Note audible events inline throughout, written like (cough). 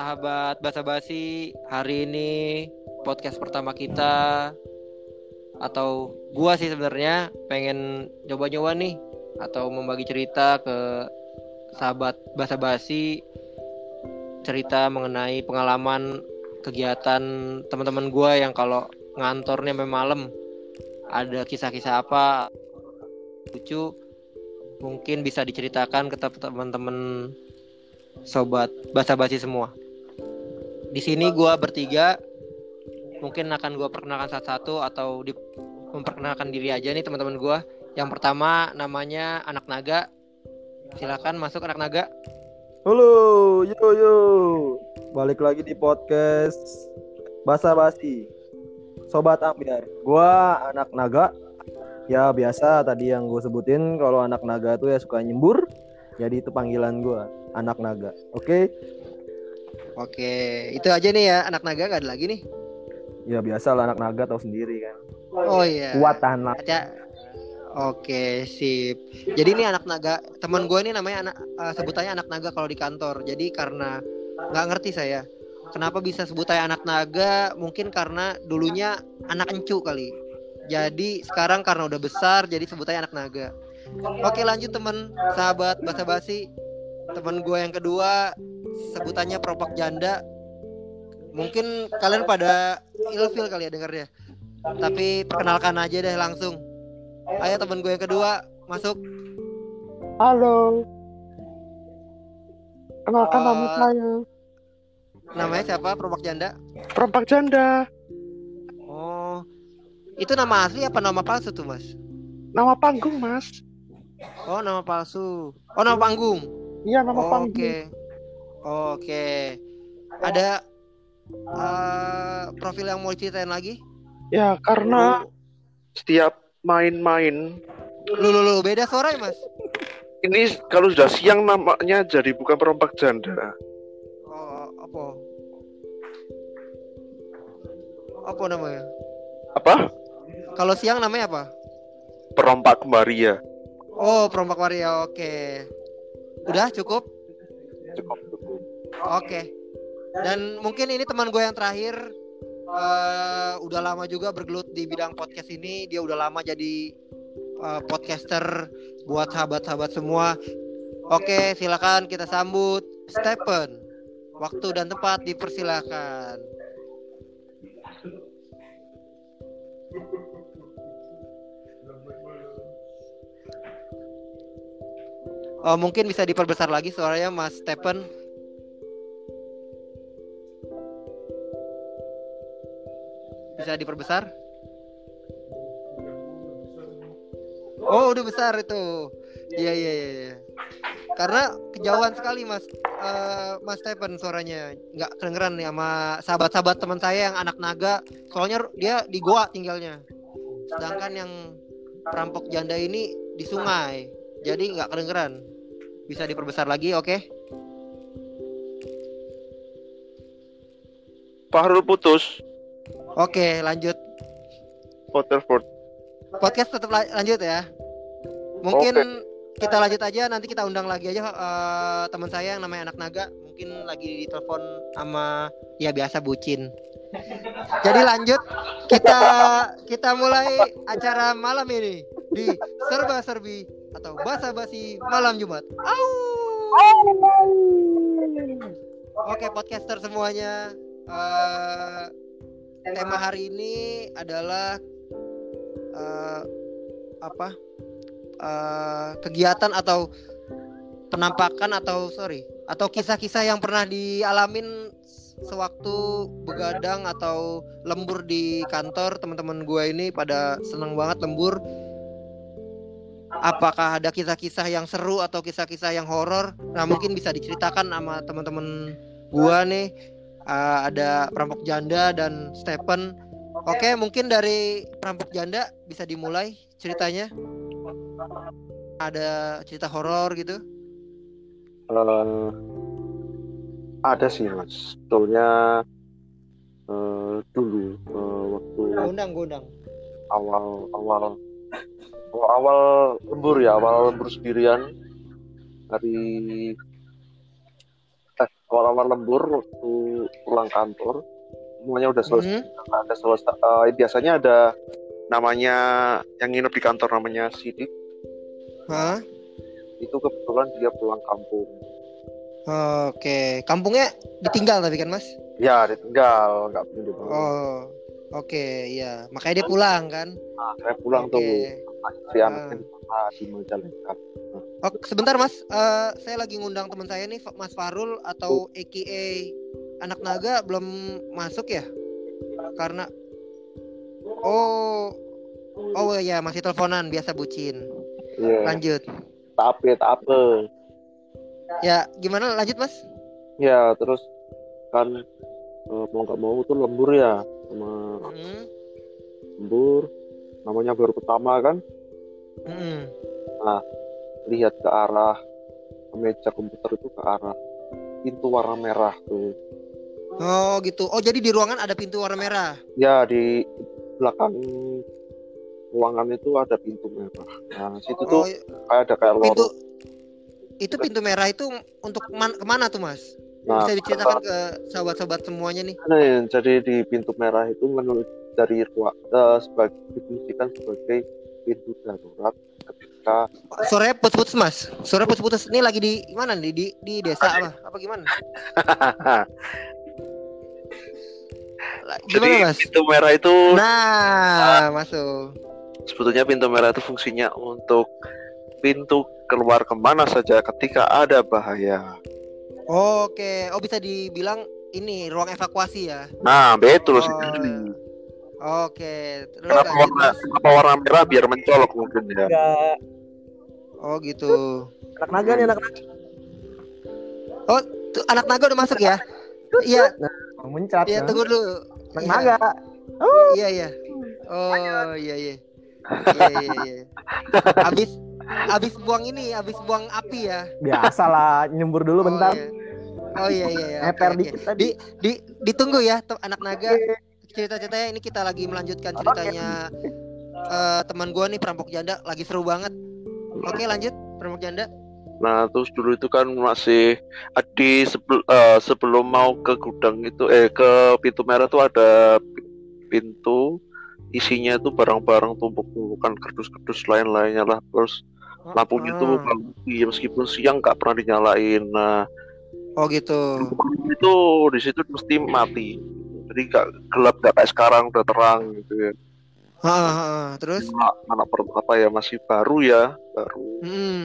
sahabat basa-basi. Hari ini podcast pertama kita atau gua sih sebenarnya pengen coba-coba nih atau membagi cerita ke sahabat basa-basi cerita mengenai pengalaman kegiatan teman-teman gua yang kalau ngantornya sampai malam ada kisah-kisah apa lucu mungkin bisa diceritakan ke teman-teman sobat basa-basi semua. Di sini gue bertiga, mungkin akan gue perkenalkan satu-satu atau di, memperkenalkan diri aja nih teman-teman gue. Yang pertama namanya Anak Naga. Silakan masuk Anak Naga. Halo, yo yo. Balik lagi di podcast basa-basi. Sobat Ambiar. Gua Anak Naga. Ya biasa tadi yang gue sebutin kalau anak naga tuh ya suka nyembur. Jadi itu panggilan gue anak naga. Oke? Okay? Oke, itu aja nih ya anak naga gak ada lagi nih. Ya biasa lah anak naga tahu sendiri kan. Oh iya. Kuat tahan lah. Oke, sip. Jadi ini anak naga, teman gue ini namanya anak uh, sebutannya anak naga kalau di kantor. Jadi karena nggak ngerti saya, kenapa bisa sebutannya anak naga? Mungkin karena dulunya anak encu kali. Jadi sekarang karena udah besar, jadi sebutannya anak naga. Oke lanjut teman, sahabat basa-basi teman gue yang kedua sebutannya propak janda. Mungkin kalian pada ilfil kali ya dengarnya. Tapi perkenalkan aja deh langsung. Ayo teman gue yang kedua masuk. Halo. Kenalkan uh, nama eh, saya. namanya siapa? Propak janda? Propak janda. Oh. Itu nama asli apa nama palsu tuh mas? Nama panggung mas. Oh nama palsu. Oh nama panggung? Iya nama Oke. Okay. Oke. Okay. Ada uh, profil yang mau ceritain lagi? Ya karena setiap main-main. Lu, lu lu beda suara ya mas? Ini kalau sudah siang namanya jadi bukan perompak janda. Oh apa? Apa namanya? Apa? Kalau siang namanya apa? Perompak Maria. Oh, perompak Maria. Oke. Okay. Udah cukup? Cukup, Oke. Dan mungkin ini teman gue yang terakhir uh, udah lama juga bergelut di bidang podcast ini. Dia udah lama jadi uh, podcaster buat sahabat-sahabat semua. Oke, silakan kita sambut Stephen. Waktu dan tempat dipersilakan. Oh, mungkin bisa diperbesar lagi suaranya Mas Stephen. Bisa diperbesar? Oh, udah besar itu. Iya, iya, iya. iya. Karena kejauhan sekali Mas uh, Mas Stephen suaranya. Nggak kedengeran nih sama sahabat-sahabat teman saya yang anak naga. Soalnya dia di goa tinggalnya. Sedangkan yang perampok janda ini di sungai. Jadi nggak kedengeran bisa diperbesar lagi oke okay? Fahrul putus oke lanjut. Waterford podcast tetap lanjut ya. Mungkin okay. kita lanjut aja nanti kita undang lagi aja uh, teman saya yang namanya anak naga. Mungkin lagi telepon sama ya biasa bucin. Jadi lanjut kita kita mulai acara malam ini di serba serbi atau basa basi malam Jumat. Oke podcaster semuanya, uh, tema hari ini adalah uh, apa? Uh, kegiatan atau penampakan atau sorry atau kisah-kisah yang pernah dialamin sewaktu begadang atau lembur di kantor. Teman-teman gue ini pada seneng banget lembur. Apakah ada kisah-kisah yang seru atau kisah-kisah yang horor? Nah mungkin bisa diceritakan sama teman-teman gua nih uh, ada perampok janda dan Stephen. Oke. Mungkin dari perampok janda bisa dimulai ceritanya. Ada cerita horor gitu. Uh, ada sih mas. Sebetulnya uh, dulu uh, waktu undang undang. awal awal awal lembur ya awal lembur sendirian. Hari eh awal-awal lembur waktu pulang kantor semuanya udah selesai Hmm. ada selesai eh, biasanya ada namanya yang nginep di kantor namanya Sidik Hah? itu kebetulan dia pulang kampung Oke, kampungnya ditinggal tapi kan mas? ya ditinggal nggak punya di. Oh, oke, iya. Makanya dia pulang kan? Nah, saya pulang Oke. tuh istri Ah. di Majalengka Oh, sebentar mas, Eh, saya lagi ngundang teman saya nih, Mas Farul atau AKA anak naga belum masuk ya? Karena oh oh ya masih teleponan biasa bucin. iya Lanjut. tak apa tak apa Ya gimana lanjut mas? ya terus kan eh, mau nggak mau tuh lembur ya sama Hmm. lembur namanya baru pertama kan Hmm. Lihat ke arah meja komputer itu ke arah pintu warna merah tuh Oh gitu. Oh jadi di ruangan ada pintu warna merah. ya di belakang ruangan itu ada pintu merah nah situ tuh Oh kayak ada kayak pintu lorong itu pintu merah itu untuk man- ke mana tuh mas? nah Bisa diceritakan ke sahabat-sahabat semuanya nih. Nah, jadi di pintu merah itu menurut dari ruang eh, sebagai difungsikan sebagai pintu darurat ketika Suaranya putus-putus mas. Suara putus-putus. Ini lagi di mana nih? Di di desa apa? Apa gimana? Lah, jadi Gimana mas? pintu merah itu Nah, masuk. sebetulnya pintu merah itu fungsinya untuk pintu keluar ke mana saja ketika ada bahaya. Oke. Oh bisa dibilang ini ruang evakuasi ya? Nah, betul Oh, sekali. Oke. Terus Kenapa lanjut, warna, kenapa warna merah biar mencolok mungkin ya? Enggak. Oh gitu. Anak naga nih anak naga. Tuh, anak naga udah masuk ya? Iya. Bang Mencat. Iya ya. tunggu dulu. Anak Iya. naga. Iya iya. Oh iya iya. Iya iya iya. Abis abis buang ini, abis buang api ya. Biasalah nyembur dulu bentar. Oh iya. Oh iya iya. iya. Dikit tadi. Di di ditunggu ya anak naga. Cerita-ceritanya ini kita lagi melanjutkan ceritanya eh, teman gua nih perampok janda lagi seru banget. Oke lanjut perampok janda. Nah, terus dulu itu kan masih di sebel- eh, sebelum mau ke gudang itu eh ke pintu merah tuh ada pi- pintu isinya itu barang-barang tumpuk-tumpukan kardus-kardus lain-lainnya lah. Terus lampunya tuh Ah. mati meskipun siang nggak pernah dinyalain. Nah, Oh gitu. itu di situ mesti mati. Jadi nggak gelap nggak kayak sekarang udah terang gitu ya. Ha, ha, ha. Terus? Anak, anak per- apa ya masih baru ya, baru. Hmm.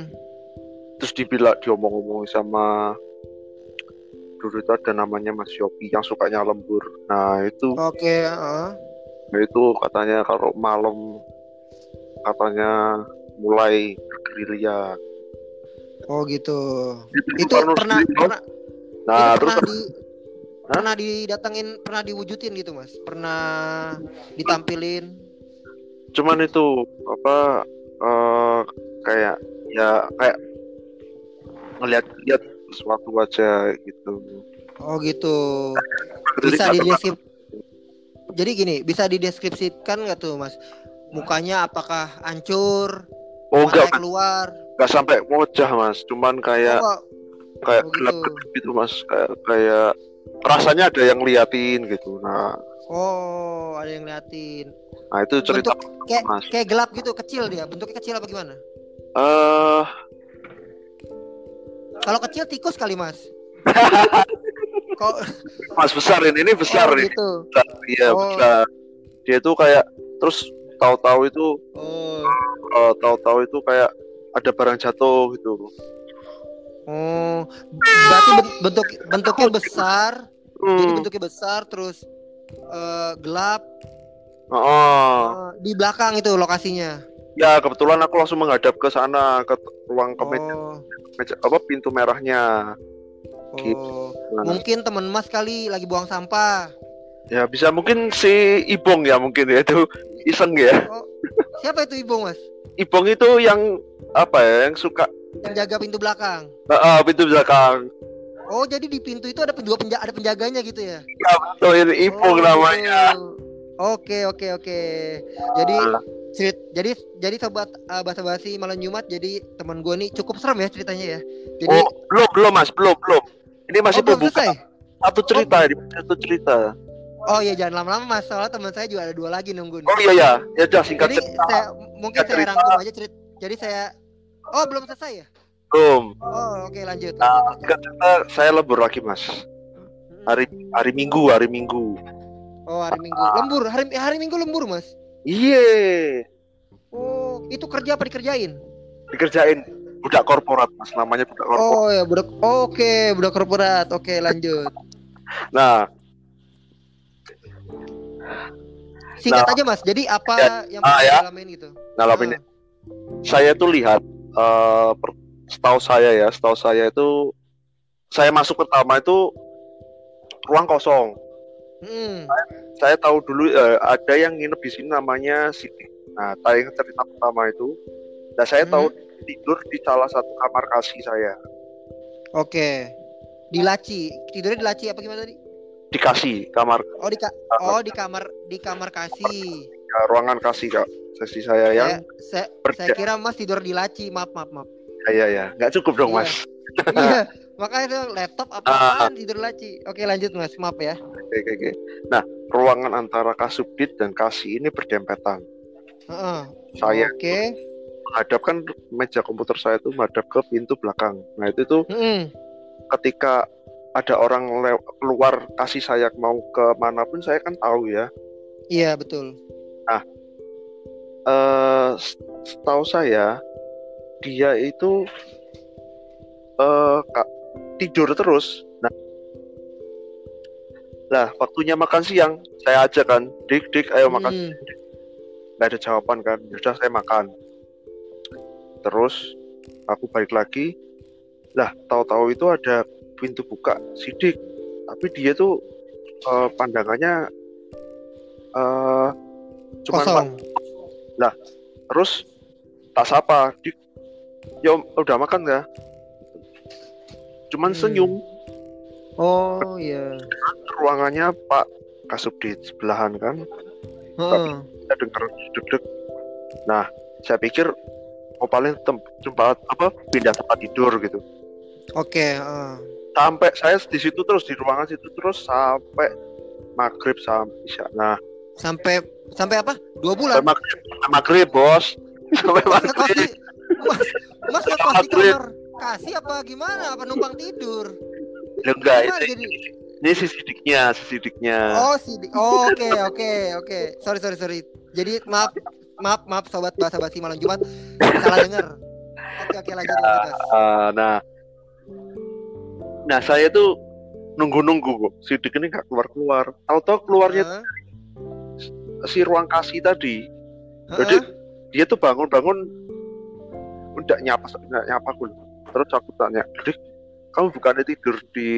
Terus dibilang diomong-omong sama dulu itu ada namanya Mas Yopi yang sukanya lembur. Nah itu Oke. heeh. nah, itu katanya kalau malam katanya mulai bergerilya. Oh gitu. Itu, Itu pernah pernah Nah itu terus pernah di pernah didatengin, pernah diwujudin gitu mas, pernah ditampilin. cuman itu apa eh, kayak ya kayak ngeliat lihat suatu wajah gitu. Oh gitu. Bisa nggak dideskrip. Jadi gini, bisa dideskripsikan nggak tuh mas? Mukanya apakah hancur, Oh enggak keluar? enggak sampai wajah mas, cuman kayak Oh, kayak oh, gelap gitu. gitu mas, kayak kayak rasanya ada yang liatin gitu. Nah, oh, ada yang liatin. nah itu cerita Bentuk kayak mas. kayak gelap gitu, kecil dia. Bentuknya kecil apa gimana? Eh, Kalau kecil tikus kali mas. (laughs) Kok mas besar ini, ini besar oh, ini, gitu. besar, iya Oh. besar. Dia tuh kayak terus tahu-tahu itu Oh. eh, tahu-tahu itu kayak ada barang jatuh gitu. Oh, berarti ben- bentuk bentuknya besar, jadi Hmm. bentuknya besar terus eh, gelap Oh. eh, di belakang itu lokasinya. Ya kebetulan aku langsung menghadap ke sana ke ruang ke Oh, meja- apa pintu merahnya. oh. Nah, mungkin teman Mas kali lagi buang sampah. ya bisa mungkin si Ibong ya mungkin ya itu iseng ya. Siapa itu ibu Mas? Ibong itu yang apa ya yang suka Yang jaga pintu belakang. eh, eh, pintu belakang. Oh, jadi di pintu itu ada dua penja ada penjaganya gitu ya? Ya betul ini Ibong Oh, namanya. Oke, oke, oke. Jadi cerit, jadi jadi sobat uh, bahasa basi malam Jumat jadi teman gue nih cukup serem ya ceritanya ya. Jadi Oh belum belum mas belum belum. Ini masih Oh, belum selesai. satu cerita, ini satu cerita. Oh iya jangan lama-lama mas. Soalnya teman saya juga ada dua lagi nunggu. nih. Oh iya ya, ya udah singkat Jadi cerita. saya mungkin Singkat saya cerita. rangkum aja cerita. Jadi saya Oh belum selesai ya? Belum. Oh oke lanjut. Nah, lanjut, lanjut. singkat cerita saya lembur lagi mas. Hmm. Hari hari Minggu, hari Minggu. Oh hari Minggu. Lembur. Hari hari Minggu lembur mas. Iya, Oh itu kerja apa dikerjain? dikerjain budak korporat mas, namanya budak korporat. Oh ya budak. Oke budak korporat. Oke lanjut. (laughs) Nah, Singkat Nah. aja mas. Jadi apa yang Ah, ya. gitu? nah ini saya tuh lihat, eh per- setahu saya ya, setahu saya itu saya masuk pertama itu ruang kosong. Hmm. Saya tahu dulu eh, ada yang nginep di sini namanya Siti. Nah, tayang cerita pertama itu, nah saya Hmm. tahu tidur di salah satu kamar kasih saya. Oke. Di laci. Tidurnya di laci apa gimana tadi? Dikasih kamar Oh di ka Oh di kamar di kamar kasih. ya, ruangan kasih kak sesi saya yang Saya, saya, saya kira Mas tidur di laci. Maaf maaf maaf. ya ya nggak cukup dong Iya. mas. (laughs) iya. Makanya itu laptop apa apaan tidur laci. Oke lanjut Mas. Maaf ya. Oke oke oke. Nah ruangan antara kasubdit dan kasih ini berdempetan. Heeh. Saya Oke. menghadapkan meja komputer saya itu menghadap ke pintu belakang. Nah itu tuh Mm-mm. ketika ada orang keluar kasih saya mau ke mana pun saya kan tahu ya. Iya betul. Eh setahu saya dia itu ka- tidur terus. Nah, lah waktunya makan siang saya ajak kan, dik dik ayo makan. Mm. Nggak ada jawaban kan, ya udah saya makan. Terus aku balik lagi, lah tahu-tahu itu ada pintu buka sidik, tapi dia tuh eh, pandangannya eh cuman Kosong. Terus tak sapa dik ya udah makan ya cuman Hmm. senyum Oh iya. ruangannya Pak Kasubdit sebelahan kan Heeh. kita dengar deg-deg nah saya pikir oh paling tem- tempat apa pindah tempat tidur gitu Oke. heeh. sampai saya di situ terus di ruangan situ terus sampai maghrib sampai isya nah Sampai sampai apa? Dua bulan. sampai maghrib, maghrib bos sampai Mas ngekos maghrib di Mas, mas ngekos di Maghrib. kamar kasih apa gimana? Apa numpang tidur? Ya, enggak ini, jadi? ini sisidiknya sisidiknya Oh, si oh, Oke, oke, oke. Sorry, sorry, sorry. Jadi maaf, maaf, maaf sobat bahasa basi malam Jumat salah dengar. Oke, oke lanjut lanjut. Mas. Ah, nah, nah saya tuh nunggu-nunggu kok. Sidik ini nggak keluar-keluar. Tahu-tahu keluarnya Heeh, si ruang kasih tadi. heeh. Jadi dia tuh bangun-bangun udah nyapa nyapa aku. Terus aku tanya, "Dik, kamu bukannya tidur di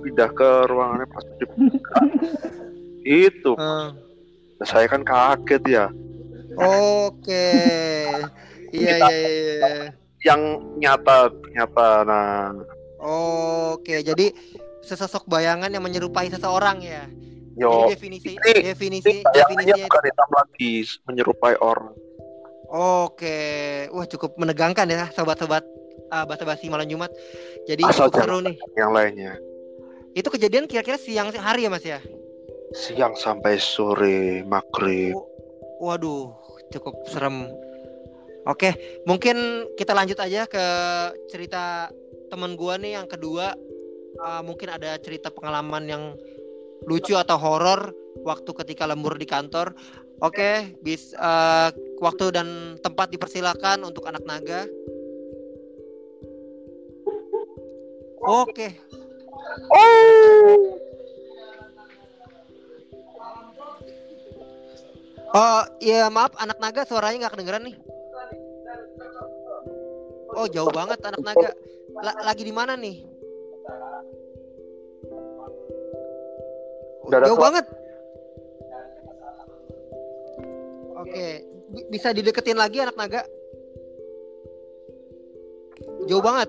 pindah ke ruangannya pas di (laughs) itu Heeh. nah, saya kan kaget ya Oke. (laughs) Iya, iya, iya, iya. yang nyata nyata nah Oke, jadi sesosok bayangan yang menyerupai seseorang ya. Yo Jadi definisi Ini- definisi ini definisinya bukan hitam lagi menyerupai orang Oke, wah cukup menegangkan ya sobat-sobat uh, bahasa basi malam Jumat. Jadi Asal cukup seru nih. yang lainnya Itu kejadian kira-kira siang hari ya Mas ya? siang sampai sore maghrib Waduh, cukup serem. Oke, mungkin kita lanjut aja ke cerita teman gua nih yang kedua. Uh, mungkin ada cerita pengalaman yang lucu atau horor waktu ketika lembur di kantor. Oke, bis uh, waktu dan tempat dipersilakan untuk anak naga. Oke, Oh iya maaf anak naga suaranya nggak kedengeran nih. Oh jauh banget anak naga. La- lagi di mana nih? Udah jauh banget. Oke, bi- bisa dideketin lagi anak naga? Jauh banget.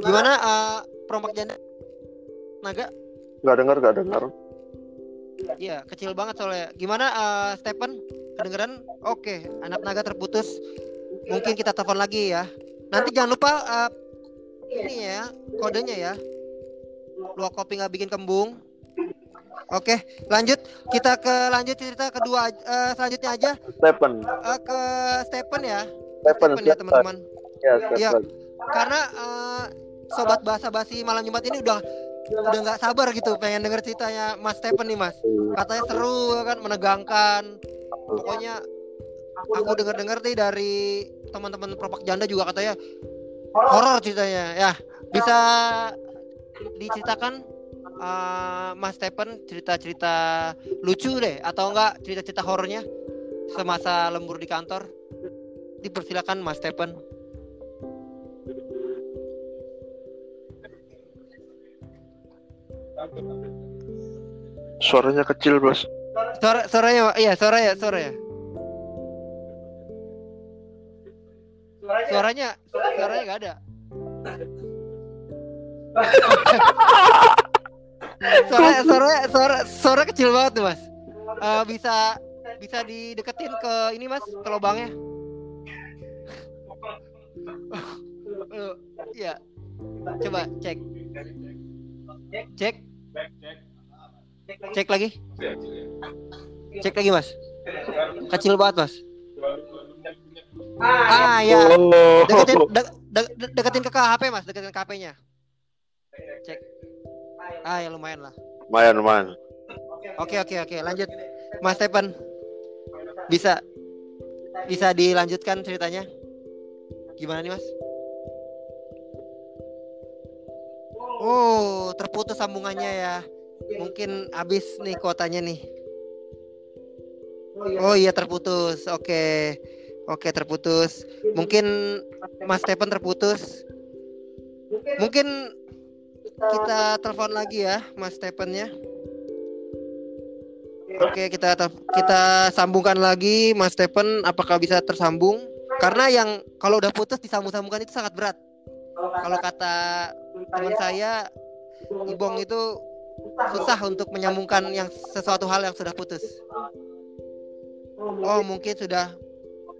Gimana eh, perompak janda naga? nggak dengar nggak dengar Iya, kecil banget soalnya. Gimana eh, Stephen? Kedengeran? Oke, anak naga terputus. Mungkin kita telepon lagi ya. Nanti jangan lupa eh, ini ya, kodenya ya. Luak kopi nggak bikin kembung. Oke, lanjut kita ke lanjut cerita kedua eh, selanjutnya aja Stephen. eh, ke Stephen ya. Stephen, Stephen ya teman-teman. Ya, Iya. Stephen. Karena eh, sobat bahasa basi malam Jumat ini udah udah nggak sabar gitu pengen denger ceritanya Mas Stephen nih Mas. Katanya seru kan, menegangkan. Pokoknya aku denger-denger nih dari teman-teman propak janda juga katanya horor ceritanya. Ya, bisa diceritakan eh, Mas Stephen cerita-cerita lucu deh atau enggak cerita-cerita horornya semasa lembur di kantor? Dipersilakan Mas Stephen. Suaranya kecil, Bos. Suara suaranya iya suara ya suara ya. Suaranya suaranya nggak ada. (laughs) suara suara suara suara kecil banget tuh mas. Eh, bisa bisa dideketin ke ini mas ke lubangnya. Eh, Iya. Coba cek. Cek. Cek lagi. Cek lagi mas. Kecil banget mas. Ah ya. Deketin de- de- de- deketin ke HP mas. Deketin ke HP-nya. Cek. Ah ya lumayan lah. Lumayan, lumayan. Oke oke oke lanjut. Mas Stephen bisa bisa dilanjutkan ceritanya. Gimana nih mas? Oh terputus sambungannya ya. Mungkin habis nih kuotanya nih. Oh iya terputus. Oke. Oke terputus. Mungkin Mas Stephen terputus. Mungkin kita telepon lagi ya Mas Stephen ya. Oke, kita kita sambungkan lagi Mas Stephen apakah bisa tersambung? Karena yang kalau udah putus disambung-sambungkan itu sangat berat. Kalau kata teman saya Ibong itu susah untuk menyambungkan yang sesuatu hal yang sudah putus. Oh, mungkin sudah.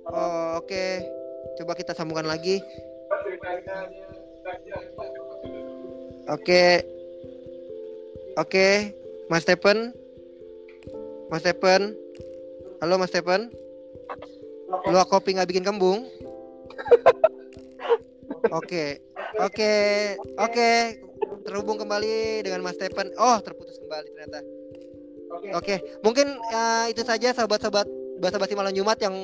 Oh, oke. Coba kita sambungkan lagi. Oke. Oke, Mas Stephen. Mas Stephen. Halo Mas Stephen. Lu kopi nggak bikin kembung? Oke. Oke. Oke. Terhubung kembali dengan Mas Stephen. Oh, terputus kembali ternyata. Oke, mungkin eh, itu saja sahabat-sahabat bahasa basi malam Jumat yang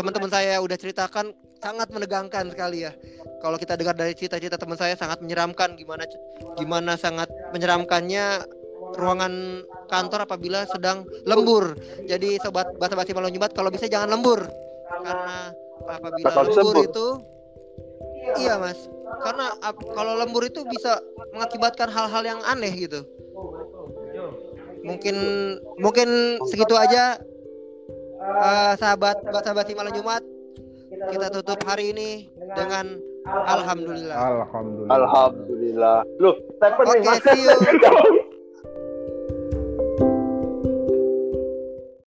teman-teman saya udah ceritakan sangat menegangkan sekali ya. Kalau kita dengar dari cerita-cerita teman saya sangat menyeramkan gimana gimana sangat menyeramkannya ruangan kantor apabila sedang lembur. Jadi sobat bahasa basi malam Jumat kalau bisa jangan lembur karena apabila Bakal lembur itu iya mas karena ap- kalau lembur itu bisa mengakibatkan hal-hal yang aneh gitu. Mungkin mungkin segitu aja eh, sahabat bahasa basi malam Jumat kita tutup hari ini dengan alhamdulillah. Alhamdulillah. Alhamdulillah. Loh, Stephen nih, see you. (laughs)